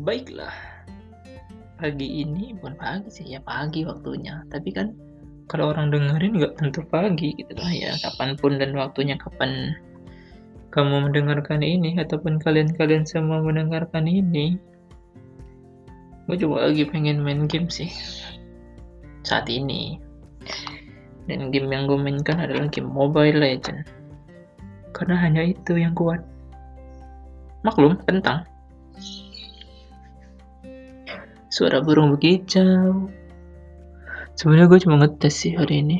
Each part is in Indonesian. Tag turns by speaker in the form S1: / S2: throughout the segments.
S1: Baiklah, pagi ini bukan pagi sih ya pagi waktunya. Tapi kan kalau orang dengerin nggak tentu pagi gitu lah ya. Kapan pun dan waktunya kapan kamu mendengarkan ini ataupun kalian-kalian semua mendengarkan ini. Gue juga lagi pengen main game sih saat ini. Dan game yang gue mainkan adalah game Mobile Legend. Karena hanya itu yang kuat. Maklum, kentang. Suara burung berkicau. Sebenarnya gue cuma ngetes sih hari ini.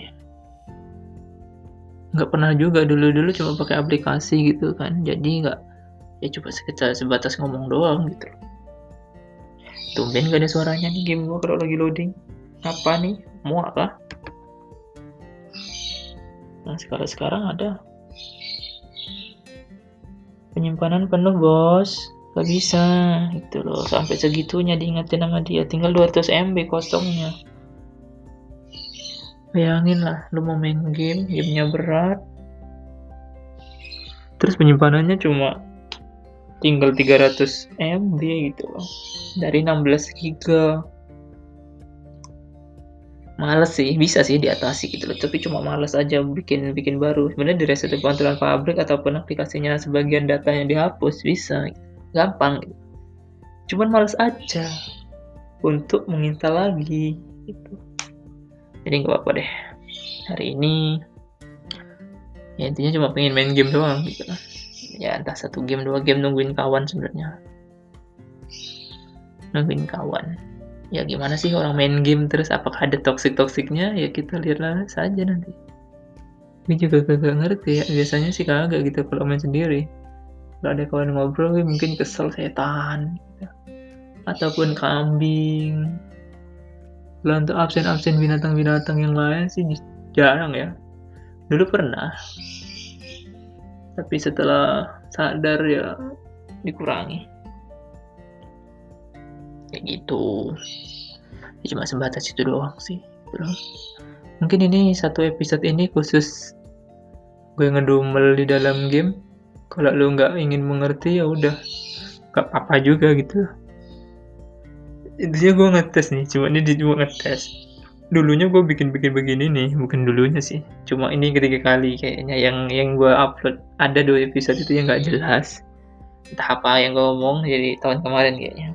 S1: Nggak pernah juga dulu-dulu cuma pakai aplikasi gitu kan. Jadi nggak ya coba sekitar sebatas ngomong doang gitu. Tumben gak ada suaranya nih game gue kalau lagi loading. Apa nih? Mau apa? Nah sekarang sekarang ada penyimpanan penuh bos gak bisa gitu loh. Sampai segitunya diingetin sama dia. Tinggal 200 MB kosongnya. Bayangin lah lu mau main game gamenya berat. Terus penyimpanannya cuma tinggal 300 MB gitu loh. Dari 16 giga. Males sih bisa sih diatasi gitu loh. Tapi cuma males aja bikin bikin baru. Sebenarnya di reset pantauan pabrik ataupun aplikasinya sebagian datanya dihapus bisa gampang. Cuman males aja untuk mengintal lagi. Gitu. Jadi nggak apa-apa deh. Hari ini ya intinya cuma pengen main game doang gitu. Ya entah satu game dua game nungguin kawan sebenarnya. Nungguin kawan. Ya gimana sih orang main game terus apakah ada toxic toksiknya ya kita lihatlah saja nanti. Ini juga gak ngerti ya. Biasanya sih kagak gitu kalau main sendiri kalau ada kawan ngobrol mungkin kesel setan gitu. ataupun kambing. Kalau untuk absen-absen binatang-binatang yang lain sih jarang ya. Dulu pernah. Tapi setelah sadar ya dikurangi. Kayak gitu. Ya, cuma sebatas itu doang sih bro. Mungkin ini satu episode ini khusus gue ngedumel di dalam game kalau lu nggak ingin mengerti ya udah. Gak apa-apa juga gitu. Intinya gue ngetes nih cuma ini cuma ngetes. Dulunya gue bikin-bikin begini nih bukan dulunya sih. Cuma ini ketiga kali kayaknya yang yang gue upload. Ada dua episode itu yang nggak jelas. Entah apa yang gue ngomong jadi tahun kemarin kayaknya.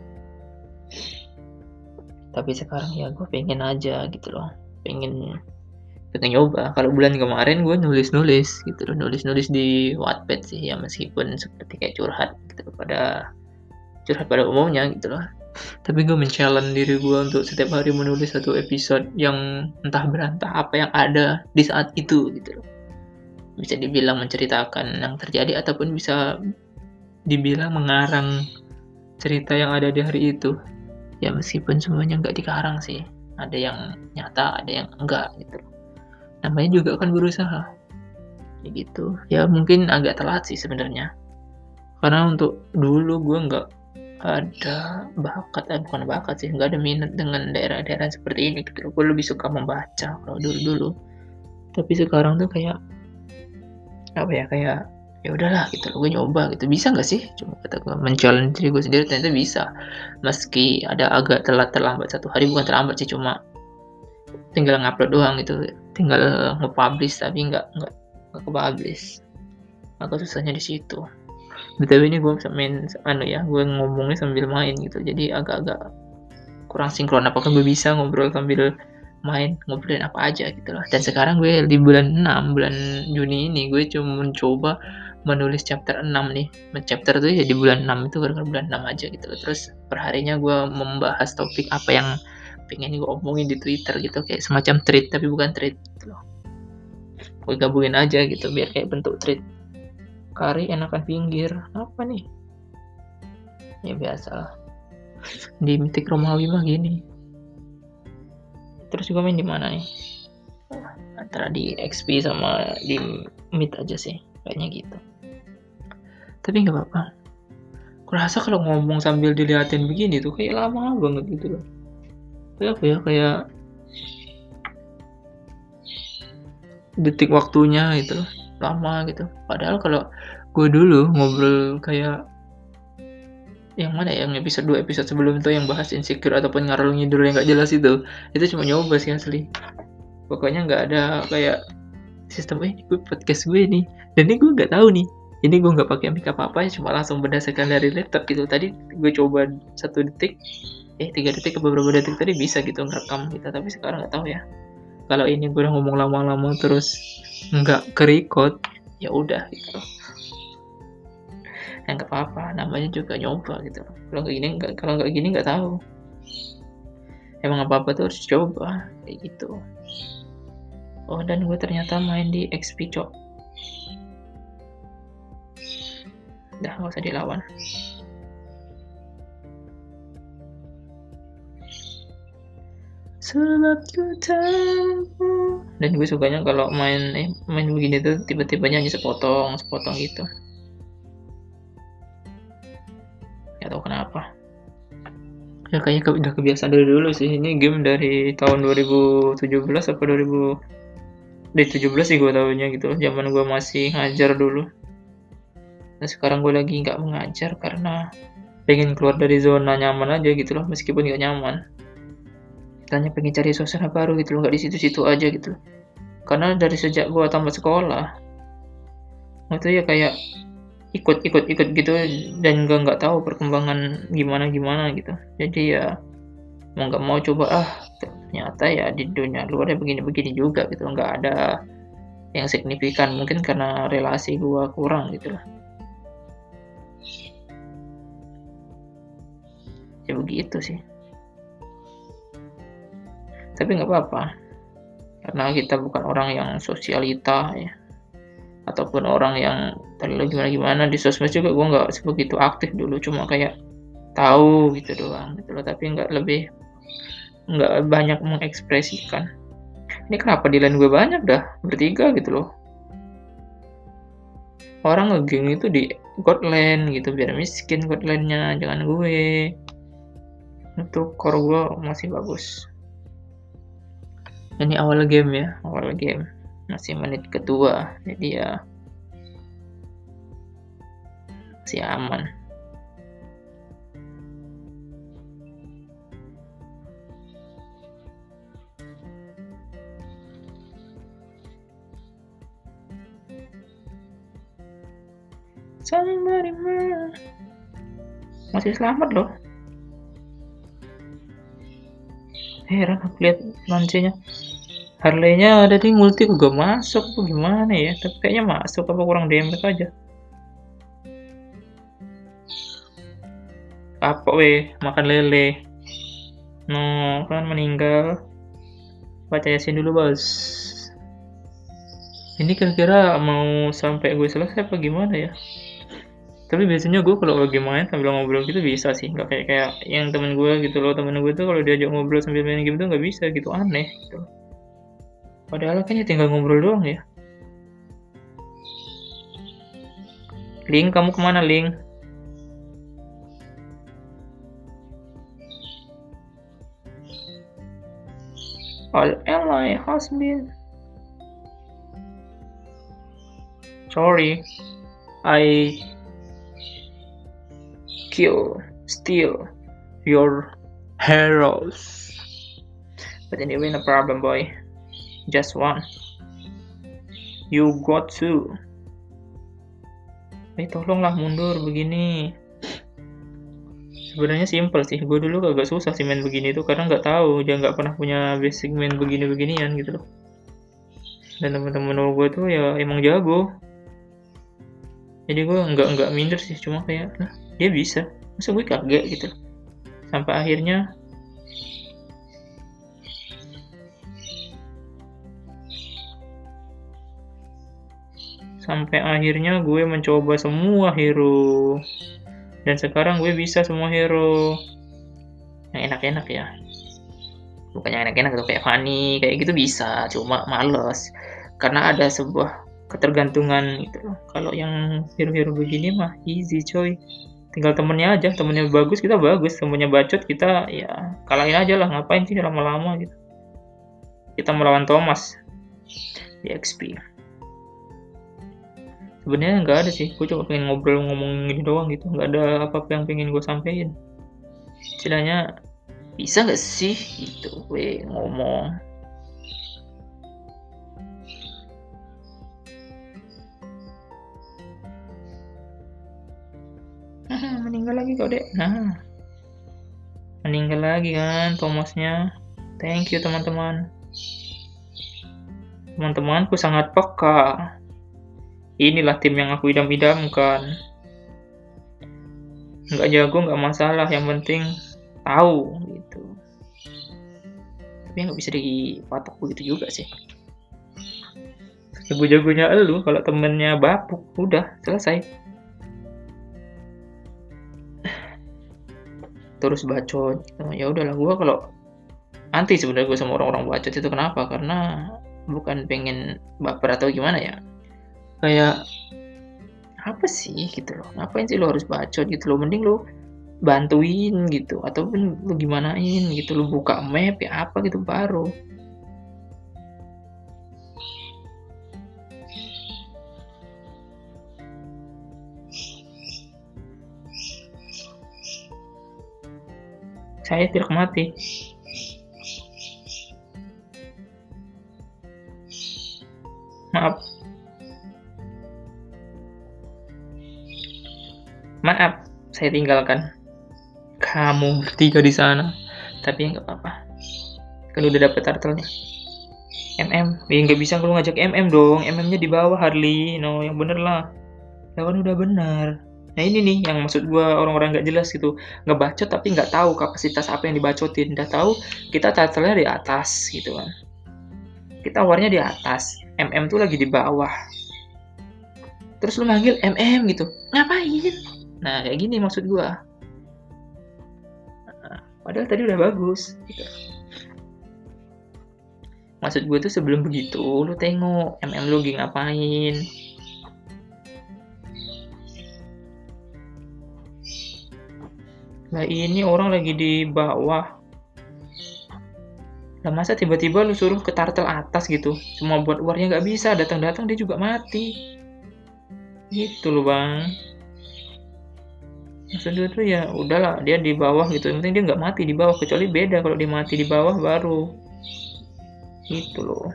S1: Tapi sekarang ya gue pengen aja gitu loh. Pengen pengen nyoba. Kalau bulan kemarin gue nulis nulis gitu loh. Nulis nulis di Wattpad sih ya meskipun seperti kayak curhat gitu loh, pada curhat pada umumnya gitu loh. Tapi gue men-challenge diri gue untuk setiap hari menulis satu episode yang entah berantah apa yang ada di saat itu gitu loh. Bisa dibilang menceritakan yang terjadi ataupun bisa dibilang mengarang cerita yang ada di hari itu. Ya meskipun semuanya nggak dikarang sih. Ada yang nyata ada yang enggak gitu namanya juga kan berusaha. Ya gitu. Ya mungkin agak telat sih sebenarnya. Karena untuk dulu gue nggak ada bakat eh bukan bakat sih nggak ada minat dengan daerah-daerah seperti ini gitu gue lebih suka membaca kalau dulu dulu tapi sekarang tuh kayak apa ya kayak ya udahlah gitu gue nyoba gitu. Bisa nggak sih? Cuma kata gue menjalani diri gue sendiri ternyata bisa. Meski ada agak telat terlambat satu hari bukan terlambat sih cuma tinggal ngupload doang gitu tinggal nge-publish tapi nggak nggak nggak ke-publish. Agak susahnya di situ. Btw ini gue main anu ya gue ngomongnya sambil main gitu. Jadi agak-agak kurang sinkron. Apakah gue bisa ngobrol sambil main ngobrolin apa aja gitu loh. Dan sekarang gue di bulan 6 bulan Juni ini gue cuma mencoba menulis chapter 6 nih. Chapter tuh ya di bulan 6 itu gara-gara bulan 6 aja gitu loh. Terus perharinya gue membahas topik apa yang pengen gue omongin di Twitter gitu kayak semacam tweet tapi bukan tweet gitu gue gabungin aja gitu biar kayak bentuk tweet kari enakan pinggir. Apa nih? Ya biasa lah. Di mitik Romawi mah gini. Terus juga main di mana nih? Antara di XP sama di Meet aja sih kayaknya gitu. Tapi nggak apa-apa. Kurasa kalau ngomong sambil diliatin begini tuh kayak lama banget gitu loh kayak apa ya kayak detik waktunya gitu lama gitu. Padahal kalau gue dulu ngobrol kayak yang mana ya yang episode 2 episode sebelum itu yang bahas insecure ataupun ngarang ngidul yang gak jelas itu itu cuma nyoba sih asli. Pokoknya nggak ada kayak sistem eh gue podcast gue nih. Dan ini gue nggak tahu nih ini gue nggak pakai mic apa apa cuma langsung berdasarkan dari laptop gitu tadi gue coba satu detik. Eh tiga detik ke beberapa detik tadi bisa gitu ngerekam gitu tapi sekarang nggak tahu ya. Kalau ini gue udah ngomong lama-lama terus nggak ke record ya udah gitu. Yang nggak apa-apa namanya juga nyoba gitu. Kalau nggak gini nggak kalau nggak gini nggak tahu. Emang apa apa tuh harus coba kayak gitu. Oh dan gue ternyata main di XP cok udah nggak usah dilawan. Sebab ku tahu dan gue sukanya kalau main eh, main begini tuh tiba-tiba nyanyi sepotong sepotong gitu. Ya tahu kenapa. Ya kayaknya udah kebiasaan dari dulu sih. Ini game dari tahun 2017 apa 2000 dari 17 sih gue tahunya gitu. Zaman gue masih ngajar dulu nah sekarang gue lagi nggak mengajar karena pengen keluar dari zona nyaman aja gitu loh meskipun nggak nyaman. Hanya pengen cari suasana baru gitu loh nggak di situ-situ aja gitu loh. karena dari sejak gue tamat sekolah itu ya kayak ikut-ikut-ikut gitu dan gak nggak tahu perkembangan gimana gimana gitu. Jadi ya mau nggak mau coba ah ternyata ya di dunia luar ya begini-begini juga gitu nggak ada yang signifikan. Mungkin karena relasi gua kurang gitu lah ya begitu sih. Tapi nggak apa-apa. Karena kita bukan orang yang sosialita ya. Ataupun orang yang terlalu gimana gimana di sosmed juga gue nggak sebegitu aktif dulu. Cuma kayak tahu gitu doang gitu loh. Tapi nggak lebih nggak banyak mengekspresikan. Ini kenapa di line gue banyak dah bertiga gitu loh. Orang ngegeng itu di Godland gitu biar miskin Godlandnya jangan gue untuk core gue masih bagus. Ini awal game ya? Awal game. Masih menit kedua. Jadi ya masih aman. Somebody Masih selamat loh. Heran aku lihat lancinya. Harley-nya ada di multi juga masuk tuh gimana ya? Tapi kayaknya masuk apa kurang damage aja. Apa weh makan lele? No kan meninggal. Baca yasin dulu bos ini kira-kira mau sampai gue selesai apa gimana ya tapi biasanya gue kalau lagi main sambil ngobrol gitu bisa sih. Nggak kayak kayak yang temen gue gitu loh. Temen gue tuh kalau diajak ngobrol sambil main game tuh nggak bisa gitu. Aneh gitu. Padahal kan ya tinggal ngobrol doang ya. Link kamu ke mana Link? All ally has been sorry. I kill, steal your heroes. But anyway, no problem, boy. Just one. You got two. Eh, tolonglah mundur begini. Sebenarnya simple sih. Gue dulu agak susah sih main begini tuh karena nggak tahu, dia nggak pernah punya basic main begini-beginian gitu loh. Dan teman-teman gue tuh ya emang jago. Jadi gue nggak nggak minder sih, cuma kayak, nah, dia bisa masa gue kaget gitu. Sampai akhirnya sampai akhirnya gue mencoba semua hero. Dan sekarang gue bisa semua hero. Yang enak-enak ya. Bukan yang enak-enak tuh kayak Fanny kayak gitu bisa. Cuma males. Karena ada sebuah ketergantungan gitu. Kalau yang hero-hero begini mah easy coy tinggal temennya aja temennya bagus kita bagus temennya bacot kita ya kalahin aja lah ngapain sih lama-lama gitu. Kita melawan Thomas di XP sebenarnya nggak ada sih gue cuma pengen ngobrol ngomong ini doang gitu nggak ada apa-apa yang pengen gue sampein. Istilahnya bisa nggak sih gitu gue ngomong kau dek. Nah. Meninggal lagi kan Thomasnya thank you teman-teman. Teman-temanku sangat peka. Inilah tim yang aku idam-idamkan. Nggak jago nggak masalah. Yang penting tahu gitu. Tapi nggak bisa dipatok begitu juga sih. Jago-jagonya elu kalau temennya bapuk udah selesai terus bacot ya udahlah gue kalau anti sebenarnya gue sama orang-orang bacot itu kenapa? Karena bukan pengen baper atau gimana ya? Kayak apa sih gitu loh? Ngapain sih lo harus bacot gitu loh? Mending lo bantuin gitu. Ataupun lo gimanain gitu lo buka map ya apa gitu baru saya tidak mati maaf Maaf, saya tinggalkan kamu bertiga di sana. Tapi nggak apa-apa. Kan udah dapet turtle-nya. MM, ya nggak bisa kalau ngajak MM dong. MM-nya di bawah Harley. No, yang bener lah. Ya kan udah bener. Nah ini nih yang maksud gue orang-orang nggak jelas gitu. Ngebacot tapi nggak tahu kapasitas apa yang dibacotin. Udah tahu kita turtle-nya di atas gitu kan. Kita warnya di atas. MM tuh lagi di bawah. Terus lu manggil MM gitu. Ngapain? Nah, kayak gini maksud. Nah, padahal tadi udah bagus. Gitu. Maksud gue tuh sebelum begitu, lu tengok MM lu lagi ngapain. Nah ini orang lagi di bawah. Lah masa tiba-tiba lu suruh ke turtle atas gitu. Cuma buat warnya nggak bisa, datang-datang dia juga mati. Gitu loh bang maksud gue tuh ya udahlah dia di bawah gitu yang penting dia nggak mati di bawah kecuali beda kalau dia mati di bawah baru gitu loh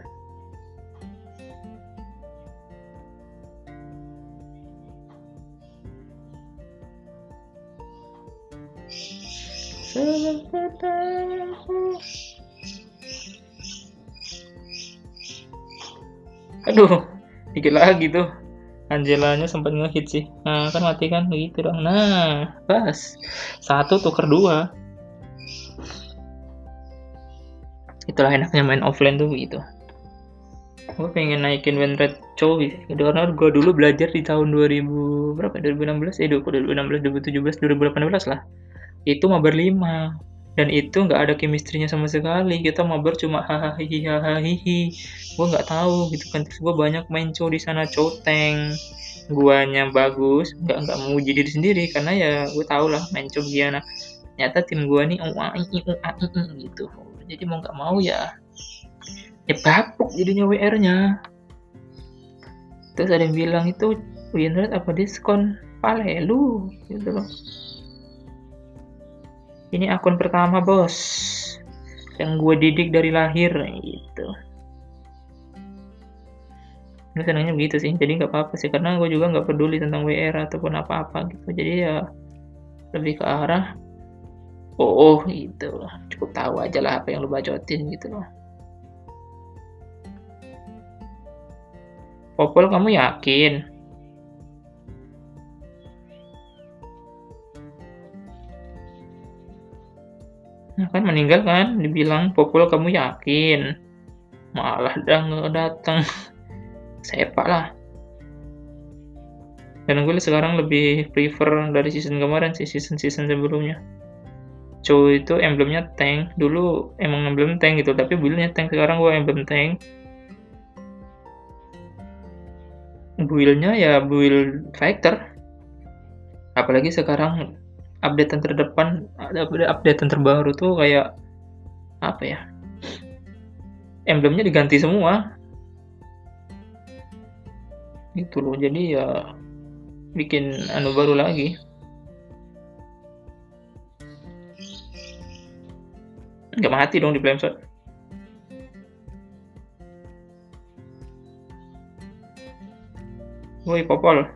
S1: Aduh, dikit lagi tuh. Angelanya sempat ngehit sih. Nah, kan mati kan begitu dong. Nah, pas. Satu tuker dua. Itulah enaknya main offline tuh begitu. Gue pengen naikin win rate cowok Karena gue dulu belajar di tahun 2000 berapa? 2016 eh 2016 2017 2018 lah. Itu mabar 5 dan itu nggak ada chemistry-nya sama sekali. Kita mabar cuma hahaha hahaha gue nggak tahu gitu kan. Terus gue banyak main cow di sana cow tank guanya bagus nggak nggak memuji diri sendiri. Karena ya gue tau lah main cow gimana. Ternyata tim gua nih gitu. Jadi mau nggak mau ya ya bapuk jadinya WR nya terus ada yang bilang itu win rate apa diskon? Palelu gitu loh ini akun pertama bos. Yang gue didik dari lahir gitu. Gue senangnya begitu sih. Jadi nggak apa-apa sih. Karena gue juga nggak peduli tentang WR ataupun apa-apa gitu. Jadi ya lebih ke arah oh, oh gitu. Cukup tahu aja lah apa yang lo bacotin gitu loh. Popol kamu yakin Nah, kan meninggal kan dibilang Popul kamu yakin? Malah udah nggak datang. Sepak lah. Dan gue sekarang lebih prefer dari season kemarin sih season season sebelumnya. Cow itu emblemnya tank. Dulu emang emblem tank gitu tapi buildnya tank. Sekarang gue emblem tank. Buildnya ya build fighter. Apalagi sekarang updatean terdepan ada updatean terbaru tuh kayak apa ya emblemnya diganti semua. Itu loh jadi ya bikin anu baru lagi. Nggak mati dong di Flameshot. Woi popol.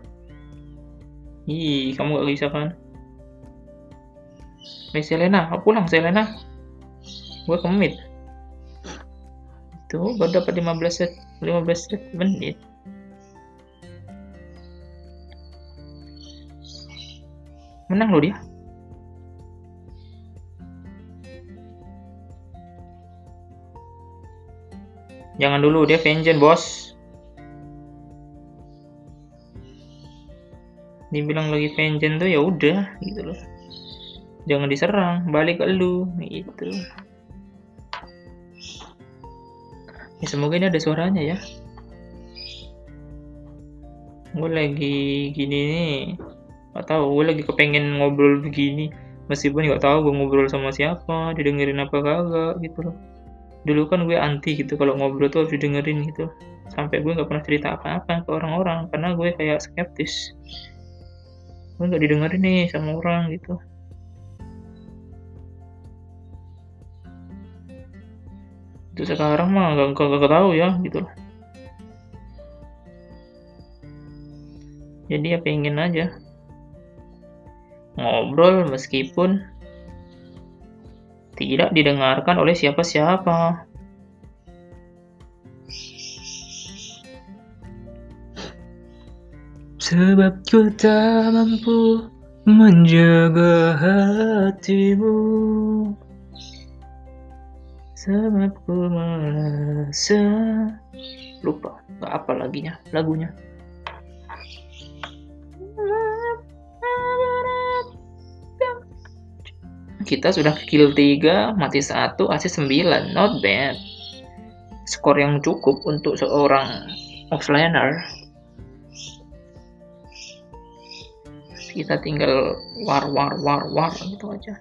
S1: Ih kamu gak bisa kan Nih Selena, pulang Selena. Gue kemit. Itu baru dapat 15 set, 15 set menit. Menang loh dia. Jangan dulu dia vengeance bos. Dibilang lagi vengeance tuh ya udah gitu loh. Jangan diserang, balik ke lu gitu. Ya semoga ini ada suaranya ya. Gue lagi gini nih, gak tahu. Gue lagi kepengen ngobrol begini, meskipun gak tahu gue ngobrol sama siapa, didengerin apa kagak gitu loh dulu kan gue anti gitu kalau ngobrol tuh harus didengerin gitu sampai gue nggak pernah cerita apa-apa ke orang-orang karena gue kayak skeptis gue nggak didengerin nih sama orang gitu itu sekarang mah nggak nggak tahu ya gitu jadi ya pengen aja ngobrol meskipun tidak didengarkan oleh siapa-siapa. Sebab ku tak mampu menjaga hatimu Sebab ku merasa Lupa, gak apa laginya, lagunya kita sudah kill 3, mati 1, assist 9. Not bad. Skor yang cukup untuk seorang offlaner. Kita tinggal war war war war gitu aja.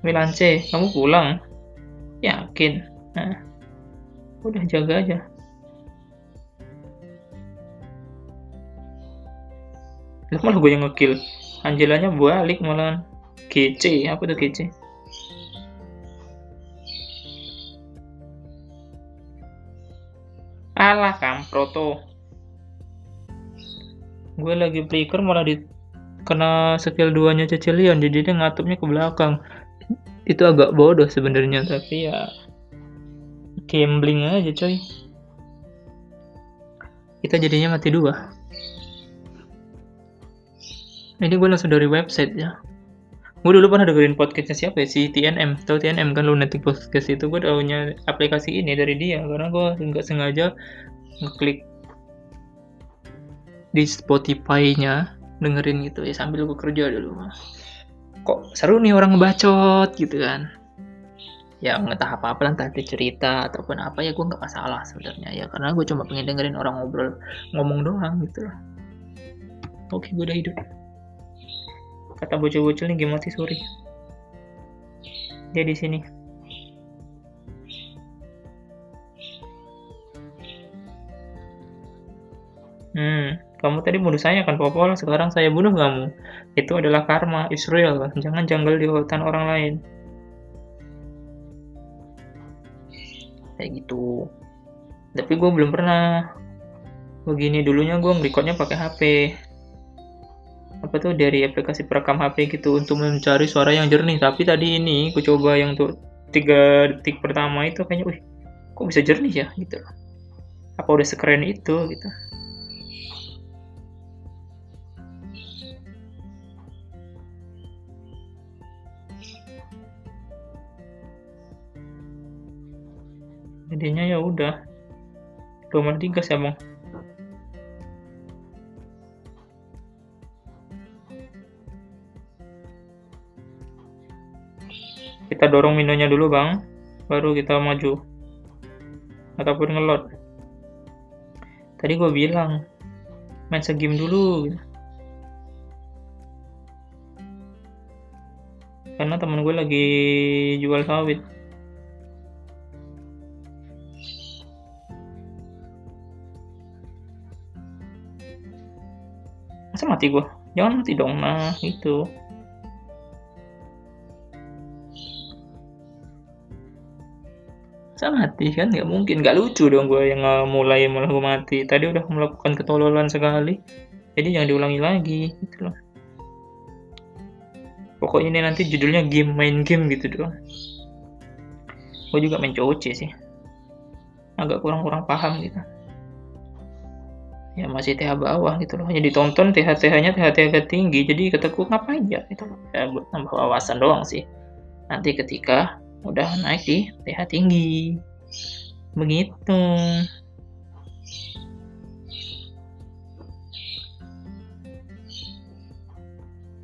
S1: Milance, kamu pulang? Yakin? Nah, udah jaga aja. Lah malah gue yang ngekill. Angelanya balik malah kece. Apa tuh kece? Alah kamproto. Gue lagi flicker malah di kena skill duanya Cecilion jadi dia ngatupnya ke belakang. Itu agak bodoh sebenarnya tapi ya gambling aja coy. Kita jadinya mati dua. Ini gue langsung dari website ya. Gue dulu pernah dengerin podcastnya siapa ya? Si TNM tau TNM kan lunatic podcast itu. Gue tahunya aplikasi ini dari dia karena gue nggak sengaja ngeklik di Spotify-nya dengerin gitu ya sambil gue kerja dulu kok seru nih orang ngebacot gitu kan. Ya entah apa apa entah itu cerita ataupun apa ya gue nggak masalah sebenarnya ya. Karena gue cuma pengen dengerin orang ngobrol ngomong doang gitu loh oke gue udah hidup. Kata bocil-bocil nih game mati suri dia di sini. Hmm kamu tadi bunuh saya kan Popol. Sekarang saya bunuh kamu. Itu adalah karma Israel. Jangan janggal di hutan orang lain. Kayak gitu. Tapi gue belum pernah. Begini dulunya gue ngerekodnya pakai HP apa tuh dari aplikasi perekam HP gitu untuk mencari suara yang jernih. Tapi tadi ini aku coba yang untuk tiga detik pertama itu kayaknya wih kok bisa jernih ya? Gitu. Apa udah sekeren itu gitu jadinya ya udah. 2 tiga sih bang kita dorong minonya dulu bang. Baru kita maju. Ataupun ngelot. Tadi gue bilang main segame dulu karena temen gue lagi jual sawit mati gue jangan mati dong nah itu masa mati kan nggak mungkin. Nggak lucu dong gue yang mulai malah gue mati. Tadi udah melakukan ketololan sekali. Jadi jangan diulangi lagi gitu loh. Pokoknya ini nanti judulnya game main game gitu doang. Gue juga main coce sih. Agak kurang-kurang paham gitu ya masih TH bawah gitu loh. Hanya ditonton TH TH nya TH TH tinggi. Jadi ketekuk apa aja itu ya buat nambah wawasan doang sih. Nanti ketika udah naik di TH tinggi. Begitu.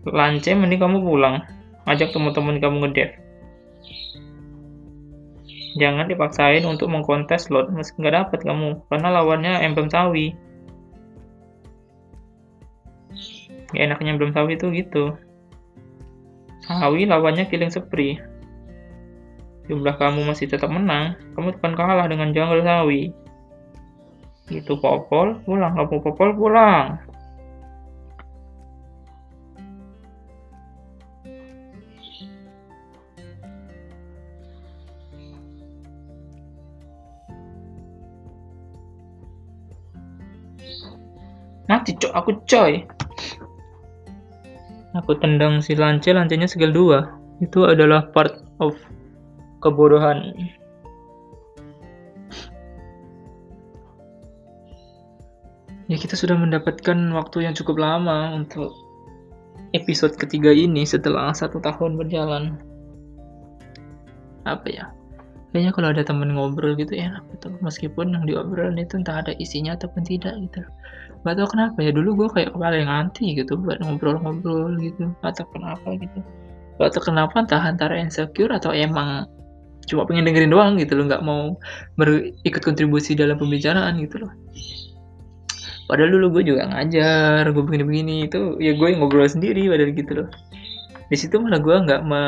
S1: Lance mending kamu pulang. Ajak teman-teman kamu ngedev. Jangan dipaksain untuk mengkontes slot meski nggak dapat kamu. Karena lawannya emblem sawi ya enaknya belum sawi itu gitu. Sawi lawannya killing spree. Jumlah kamu masih tetap menang kamu akan kalah dengan jungle sawi. Itu popol pulang. Kamu popol pulang. Mati cok aku coy aku tendang si lance lancenya skill 2 itu adalah part of kebodohan. Ya kita sudah mendapatkan waktu yang cukup lama untuk episode ketiga ini setelah satu tahun berjalan. Apa ya? Kayaknya kalau ada temen ngobrol gitu enak gitu meskipun yang diobrolin itu entah ada isinya ataupun tidak gitu gak tau kenapa ya dulu gue kayak kepala yang anti gitu buat ngobrol-ngobrol gitu. Atau kenapa gitu. Gak tau kenapa entah antara insecure atau emang cuma pengen dengerin doang gitu loh nggak mau berikut kontribusi dalam pembicaraan gitu loh. Padahal dulu gue juga ngajar gue begini-begini itu ya gue yang ngobrol sendiri padahal gitu loh. Di situ malah gue nggak me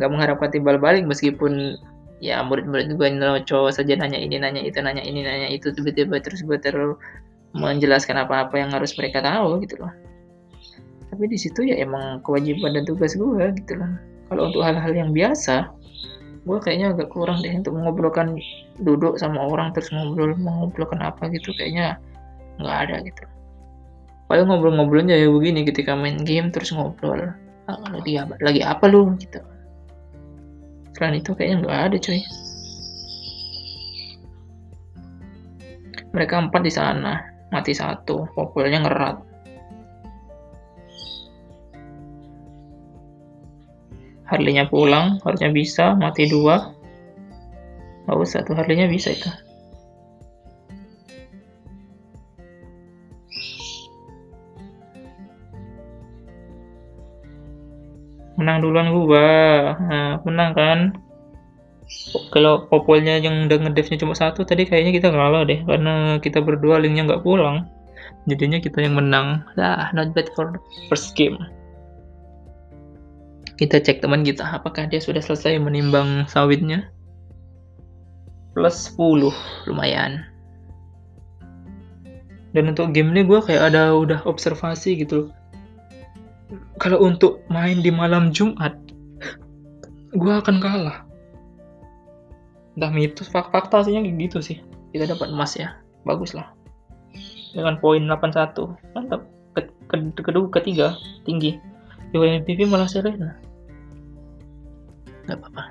S1: nggak mengharapkan timbal balik meskipun ya murid-murid gue cowok saja nanya ini nanya itu nanya ini nanya itu tiba-tiba terus gue terus menjelaskan apa-apa yang harus mereka tahu gitu loh. Tapi di situ ya emang kewajiban dan tugas gue gitu loh. Kalau untuk hal-hal yang biasa gue kayaknya agak kurang deh untuk mengobrolkan duduk sama orang terus ngobrol mengobrolkan apa gitu kayaknya nggak ada gitu paling ngobrol-ngobrolnya ya begini ketika main game terus ngobrol. Ah, lagi apa lagi apa lu gitu selain itu kayaknya nggak ada cuy mereka empat di sana mati satu populnya ngerat. Harley-nya pulang harusnya bisa mati dua. Usah tuh Harley-nya bisa itu menang duluan gua. Nah, menang kan. Kalau popolnya yang udah ngedevnya cuma satu tadi kayaknya kita kalah deh karena kita berdua linknya nggak pulang. Jadinya kita yang menang. Lah not bad for first game. Kita cek teman kita apakah dia sudah selesai menimbang sawitnya? Plus 10 lumayan. Dan untuk game ini gue kayak ada udah observasi gitu kalau untuk main di malam Jumat gue akan kalah. Entah mitos fakta aslinya gitu sih. Kita dapat emas ya bagus lah. Dengan poin 81 mantap. Ke, ke, kedua ketiga tinggi. Di WMPV malah Serena. Nggak apa-apa.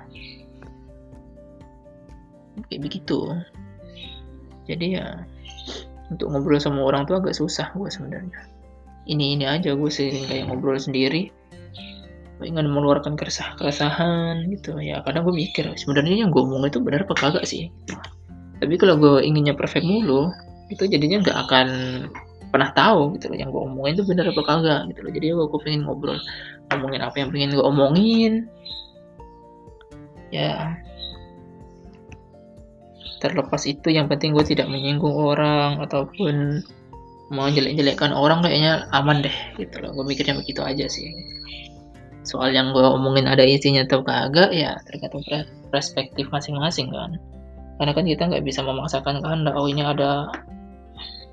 S1: Kayak begitu. Jadi ya untuk ngobrol sama orang tuh agak susah gue sebenarnya ini ini aja gue sering kayak ngobrol sendiri. Ingin mengeluarkan keresah keresahan gitu. Ya kadang gue mikir sebenarnya yang gue omong itu benar apa kagak sih? Tapi kalau gue inginnya perfect mulu itu jadinya nggak akan pernah tahu gitu loh yang gue omongin itu benar apa kagak gitu loh. Jadi gue, gue pengen ngobrol ngomongin apa yang pengen gue omongin. Ya. Terlepas itu yang penting gue tidak menyinggung orang ataupun mau jelek-jelekkan orang kayaknya aman deh gitu loh. Gue mikirnya begitu aja sih. Soal yang gue omongin ada isinya atau kagak ya tergantung perspektif masing-masing kan. Karena kan kita nggak bisa memaksakan kehendak oh ini ada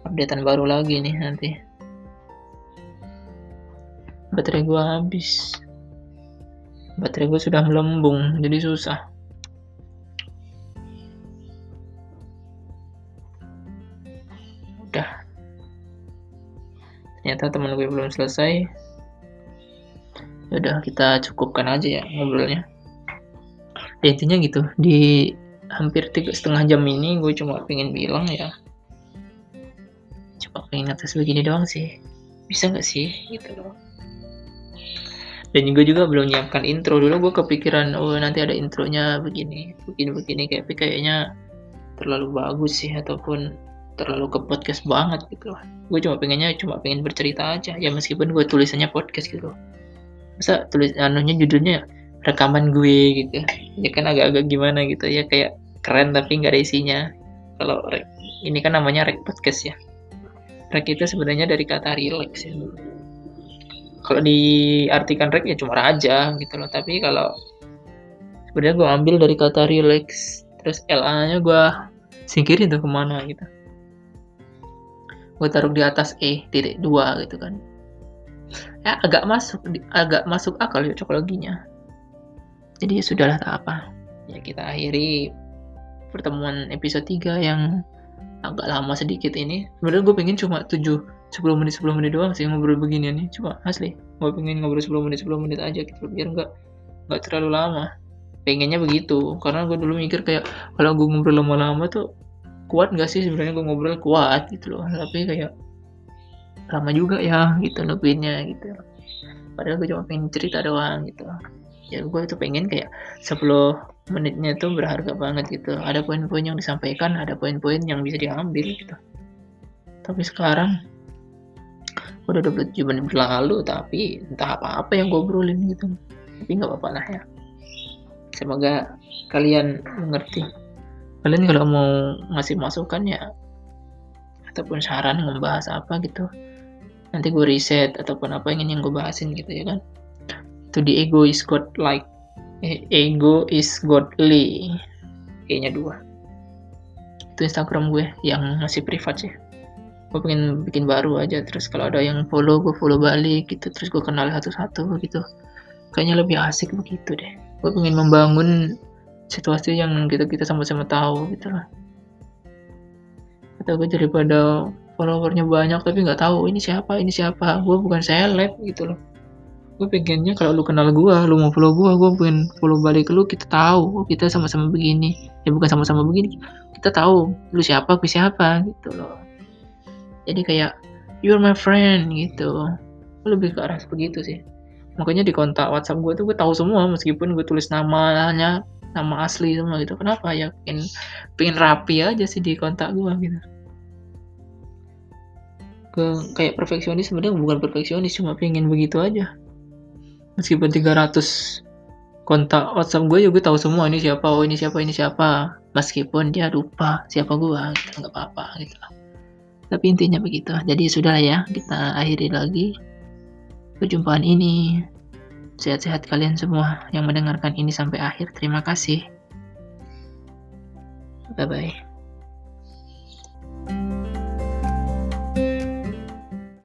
S1: updatean baru lagi nih nanti. Baterai gue habis. Baterai gue sudah melembung jadi susah. Udah ternyata teman gue belum selesai. Udah kita cukupkan aja ya ngobrolnya. Ya, intinya gitu. Di hampir tiga setengah jam ini gue cuma pengen bilang ya cuma pengen atas begini doang sih. Bisa nggak sih? Gitu loh dan juga juga belum nyiapkan intro. Dulu gue kepikiran oh nanti ada intronya begini begini begini. Kayak kayaknya terlalu bagus sih ataupun terlalu ke podcast banget gitu. Loh gue cuma pengennya cuma pengen bercerita aja. Ya meskipun gue tulisannya podcast gitu. Masa tulis anunya judulnya rekaman gue gitu. Ya kan agak-agak gimana gitu ya kayak keren tapi nggak ada isinya. Kalau ini kan namanya rek podcast ya. Rek itu sebenarnya dari kata relax ya. Kalau diartikan rek ya cuma raja gitu loh. Tapi kalau sebenarnya gue ambil dari kata relax terus LA nya gue singkirin tuh ke mana gitu gue taruh di atas E titik dua gitu kan. Ya agak masuk agak masuk akal ya cocokologinya jadi ya sudahlah tak apa. Ya kita akhiri pertemuan episode 3 yang agak lama sedikit ini. Sebenarnya gue pengen cuma 7 10 menit 10 menit doang sih ngobrol beginian nih. Cuma asli gue pengen ngobrol 10 menit 10 menit aja gitu biar nggak nggak terlalu lama. Pengennya begitu karena gue dulu mikir kayak kalau gue ngobrol lama-lama tuh kuat nggak sih sebenarnya gue ngobrol kuat gitu loh. Tapi kayak lama juga ya gitu nungguinnya gitu. Padahal gue cuma pengen cerita doang gitu. Ya gue itu pengen kayak 10 menitnya tuh berharga banget gitu. Ada poin-poin yang disampaikan ada poin-poin yang bisa diambil gitu. Tapi sekarang udah 27 menit berlalu tapi entah apa-apa yang gue obrolin gitu. Tapi nggak apa-apa lah ya. Semoga kalian mengerti kalian kalau mau ngasih masukan ya ataupun saran membahas apa gitu nanti gue riset ataupun apa yang ingin gue bahasin gitu ya kan. To the ego is god like eh, ego is godly. Kayaknya dua. Itu instagram gue yang masih privat sih. Gue pengen bikin baru aja terus kalau ada yang follow gue follow balik gitu terus gue kenal satu-satu gitu. Kayaknya lebih asik begitu deh. Gue pengen membangun situasi yang kita kita sama-sama tahu gitu lah. Atau gue daripada followernya banyak tapi nggak tahu ini siapa ini siapa gue bukan seleb gitu loh. Gue pengennya kalau lu kenal gue lu mau follow gue gue pengen follow balik lu kita tahu oh, kita sama-sama begini. Ya bukan sama-sama begini kita tahu lu siapa gue siapa gitu loh. Jadi kayak you're my friend gitu. Gue lebih ke arah begitu sih. Makanya di kontak WhatsApp gue tuh gue tahu semua meskipun gue tulis namanya nama asli semua gitu. Kenapa? Ya pengen pengen rapi aja sih di kontak gue gitu. Ke kayak perfeksionis sebenarnya bukan perfeksionis cuma pengen begitu aja. Meskipun 300 kontak WhatsApp gue ya tahu semua ini siapa oh ini siapa ini siapa. Meskipun dia lupa siapa gue gitu nggak apa-apa gitu tapi intinya begitu. Jadi sudah ya kita akhiri lagi perjumpaan ini sehat-sehat kalian semua yang mendengarkan ini sampai akhir. Terima kasih. Bye bye